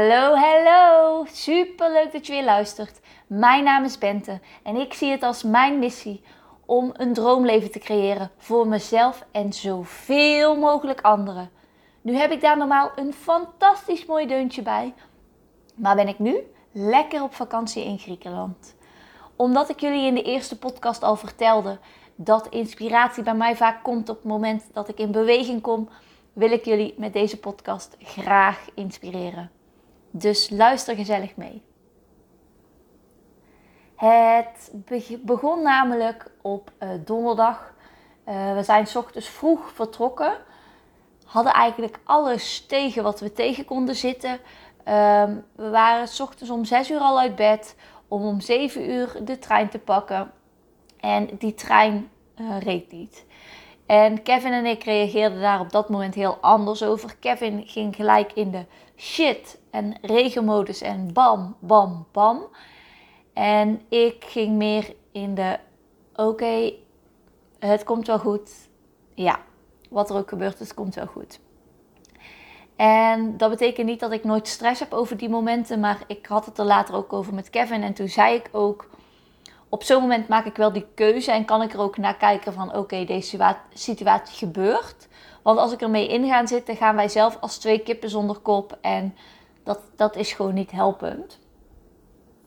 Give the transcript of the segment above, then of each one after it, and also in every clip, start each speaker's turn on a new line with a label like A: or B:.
A: Hallo, hallo! Super leuk dat je weer luistert. Mijn naam is Bente en ik zie het als mijn missie om een droomleven te creëren voor mezelf en zoveel mogelijk anderen. Nu heb ik daar normaal een fantastisch mooi deuntje bij, maar ben ik nu lekker op vakantie in Griekenland. Omdat ik jullie in de eerste podcast al vertelde dat inspiratie bij mij vaak komt op het moment dat ik in beweging kom, wil ik jullie met deze podcast graag inspireren. Dus luister gezellig mee. Het begon namelijk op uh, donderdag. Uh, we zijn s ochtends vroeg vertrokken. Hadden eigenlijk alles tegen wat we tegen konden zitten. Um, we waren s ochtends om 6 uur al uit bed. Om om 7 uur de trein te pakken. En die trein uh, reed niet. En Kevin en ik reageerden daar op dat moment heel anders over. Kevin ging gelijk in de shit en regenmodus en bam, bam, bam. En ik ging meer in de oké, het komt wel goed. Ja, wat er ook gebeurt, het komt wel goed. En dat betekent niet dat ik nooit stress heb over die momenten, maar ik had het er later ook over met Kevin. En toen zei ik ook, op zo'n moment maak ik wel die keuze en kan ik er ook naar kijken van oké, deze situatie gebeurt. Want als ik ermee in ga zitten, gaan wij zelf als twee kippen zonder kop. En dat, dat is gewoon niet helpend.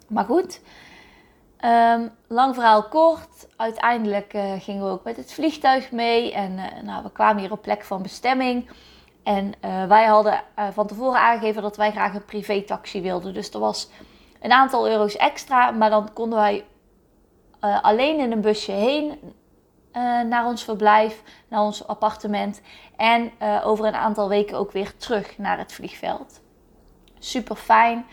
A: Maar goed, um, lang verhaal kort. Uiteindelijk uh, gingen we ook met het vliegtuig mee. En uh, nou, we kwamen hier op plek van bestemming. En uh, wij hadden van tevoren aangegeven dat wij graag een privé-taxi wilden. Dus er was een aantal euro's extra. Maar dan konden wij alleen in een busje heen naar ons verblijf, naar ons appartement. En over een aantal weken ook weer terug naar het vliegveld super fijn.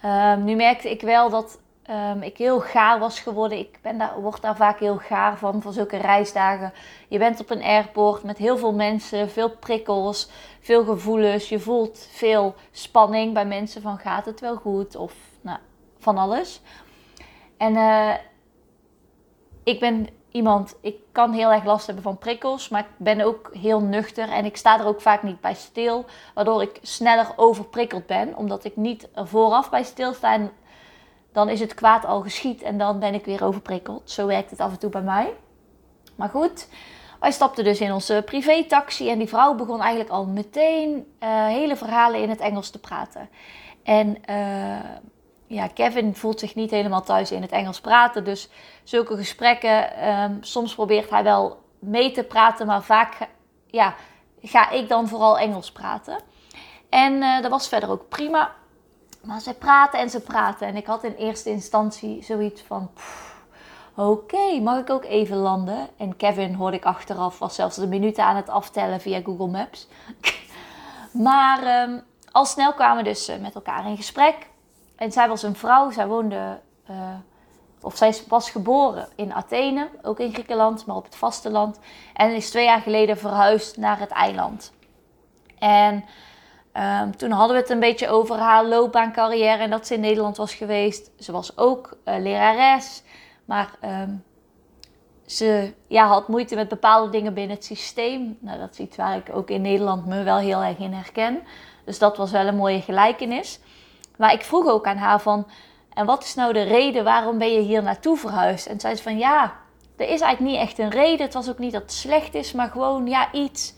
A: Ehm, nu merkte ik wel dat um, ik heel gaar was geworden. Ik ben daar, word daar vaak heel gaar van, van zulke reisdagen. Je bent op een airport met heel veel mensen, veel prikkels, veel gevoelens. Je voelt veel spanning bij mensen van gaat het wel goed of nou, van alles. En uh, ik ben iemand, ik kan heel erg last hebben van prikkels, maar ik ben ook heel nuchter en ik sta er ook vaak niet bij stil, waardoor ik sneller overprikkeld ben, omdat ik niet er vooraf bij stilsta en dan is het kwaad al geschied en dan ben ik weer overprikkeld. Zo werkt het af en toe bij mij. Maar goed, wij stapten dus in onze privé-taxi en die vrouw begon eigenlijk al meteen uh, hele verhalen in het Engels te praten. En uh, ja, Kevin voelt zich niet helemaal thuis in het Engels praten. Dus zulke gesprekken, um, soms probeert hij wel mee te praten, maar vaak ja, ga ik dan vooral Engels praten. En uh, dat was verder ook prima. Maar ze praten en ze praten. En ik had in eerste instantie zoiets van. Oké, mag ik ook even landen? En Kevin hoorde ik achteraf, was zelfs de minuten aan het aftellen via Google Maps. maar um, al snel kwamen dus uh, met elkaar in gesprek. En zij was een vrouw, zij woonde, uh, of zij was geboren in Athene, ook in Griekenland, maar op het vasteland. En is twee jaar geleden verhuisd naar het eiland. En um, toen hadden we het een beetje over haar loopbaancarrière en dat ze in Nederland was geweest. Ze was ook uh, lerares, maar um, ze ja, had moeite met bepaalde dingen binnen het systeem. Nou, dat is iets waar ik ook in Nederland me wel heel erg in herken. Dus dat was wel een mooie gelijkenis. Maar ik vroeg ook aan haar van, en wat is nou de reden, waarom ben je hier naartoe verhuisd? En zei ze van, ja, er is eigenlijk niet echt een reden. Het was ook niet dat het slecht is, maar gewoon, ja, iets.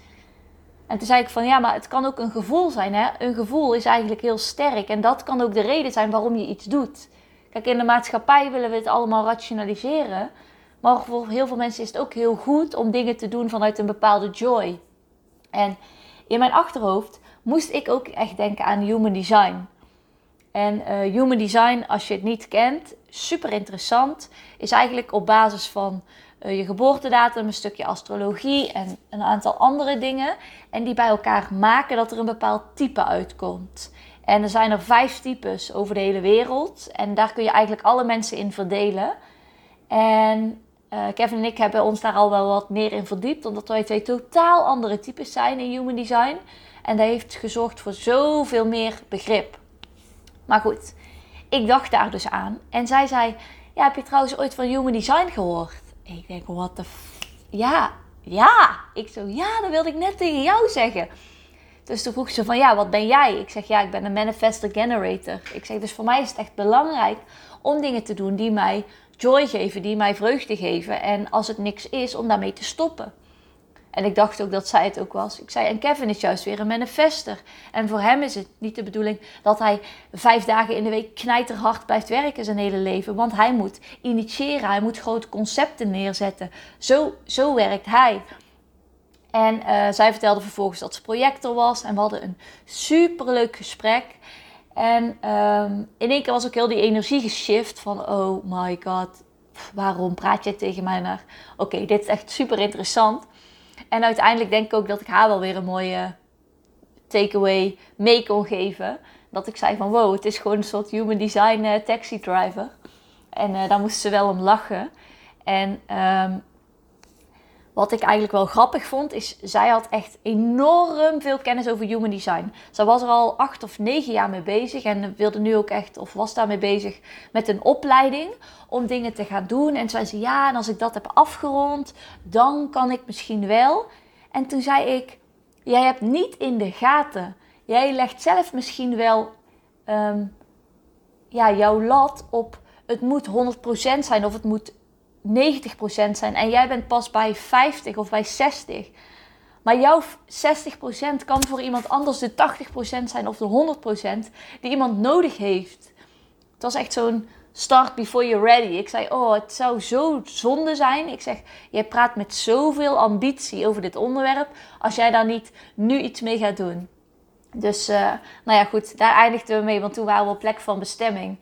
A: En toen zei ik van, ja, maar het kan ook een gevoel zijn, hè. Een gevoel is eigenlijk heel sterk. En dat kan ook de reden zijn waarom je iets doet. Kijk, in de maatschappij willen we het allemaal rationaliseren. Maar voor heel veel mensen is het ook heel goed om dingen te doen vanuit een bepaalde joy. En in mijn achterhoofd moest ik ook echt denken aan human design. En uh, Human Design, als je het niet kent, super interessant. Is eigenlijk op basis van uh, je geboortedatum, een stukje astrologie en een aantal andere dingen. En die bij elkaar maken dat er een bepaald type uitkomt. En er zijn er vijf types over de hele wereld. En daar kun je eigenlijk alle mensen in verdelen. En uh, Kevin en ik hebben ons daar al wel wat meer in verdiept. Omdat wij twee totaal andere types zijn in Human Design. En dat heeft gezorgd voor zoveel meer begrip. Maar goed, ik dacht daar dus aan. En zij zei, ja, heb je trouwens ooit van Human Design gehoord? ik denk, wat de... Ja, ja. Ik zo, ja, dat wilde ik net tegen jou zeggen. Dus toen vroeg ze van, ja, wat ben jij? Ik zeg, ja, ik ben een manifestor generator. Ik zeg, dus voor mij is het echt belangrijk om dingen te doen die mij joy geven, die mij vreugde geven. En als het niks is, om daarmee te stoppen. En ik dacht ook dat zij het ook was. Ik zei, en Kevin is juist weer een manifester. En voor hem is het niet de bedoeling dat hij vijf dagen in de week knijterhard blijft werken zijn hele leven. Want hij moet initiëren, hij moet grote concepten neerzetten. Zo, zo werkt hij. En uh, zij vertelde vervolgens dat ze projector was. En we hadden een superleuk gesprek. En um, in één keer was ook heel die energie geshift van... Oh my god, waarom praat jij tegen mij naar... Oké, dit is echt super interessant. En uiteindelijk denk ik ook dat ik haar wel weer een mooie takeaway mee kon geven. Dat ik zei van wow, het is gewoon een soort human design uh, taxi driver. En uh, daar moest ze wel om lachen. En um, wat ik eigenlijk wel grappig vond, is zij had echt enorm veel kennis over human design. Ze was er al acht of negen jaar mee bezig en wilde nu ook echt, of was daarmee bezig met een opleiding om dingen te gaan doen. En zei ze, ja, en als ik dat heb afgerond, dan kan ik misschien wel. En toen zei ik, jij hebt niet in de gaten. Jij legt zelf misschien wel um, ja, jouw lat op, het moet 100% zijn of het moet 90% zijn en jij bent pas bij 50 of bij 60. Maar jouw 60% kan voor iemand anders de 80% zijn of de 100% die iemand nodig heeft. Het was echt zo'n start before you're ready. Ik zei, oh, het zou zo zonde zijn. Ik zeg, jij praat met zoveel ambitie over dit onderwerp als jij daar niet nu iets mee gaat doen. Dus, uh, nou ja, goed, daar eindigden we mee, want toen waren we op plek van bestemming.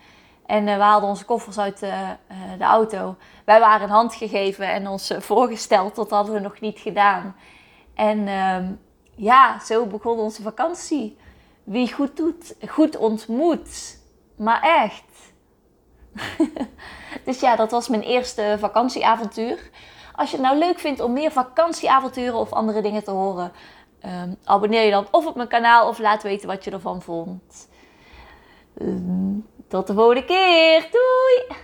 A: En uh, we haalden onze koffers uit uh, de auto. Wij waren een hand gegeven en ons voorgesteld. Dat hadden we nog niet gedaan. En ehm, ja, zo begon onze vakantie. Wie goed doet, goed ontmoet. Maar echt. dus ja, dat was mijn eerste vakantieavontuur. Als je het nou leuk vindt om meer vakantieavonturen of andere dingen te horen, um, abonneer je dan of op mijn kanaal of laat weten wat je ervan vond. Um, tot de volgende keer. Doei!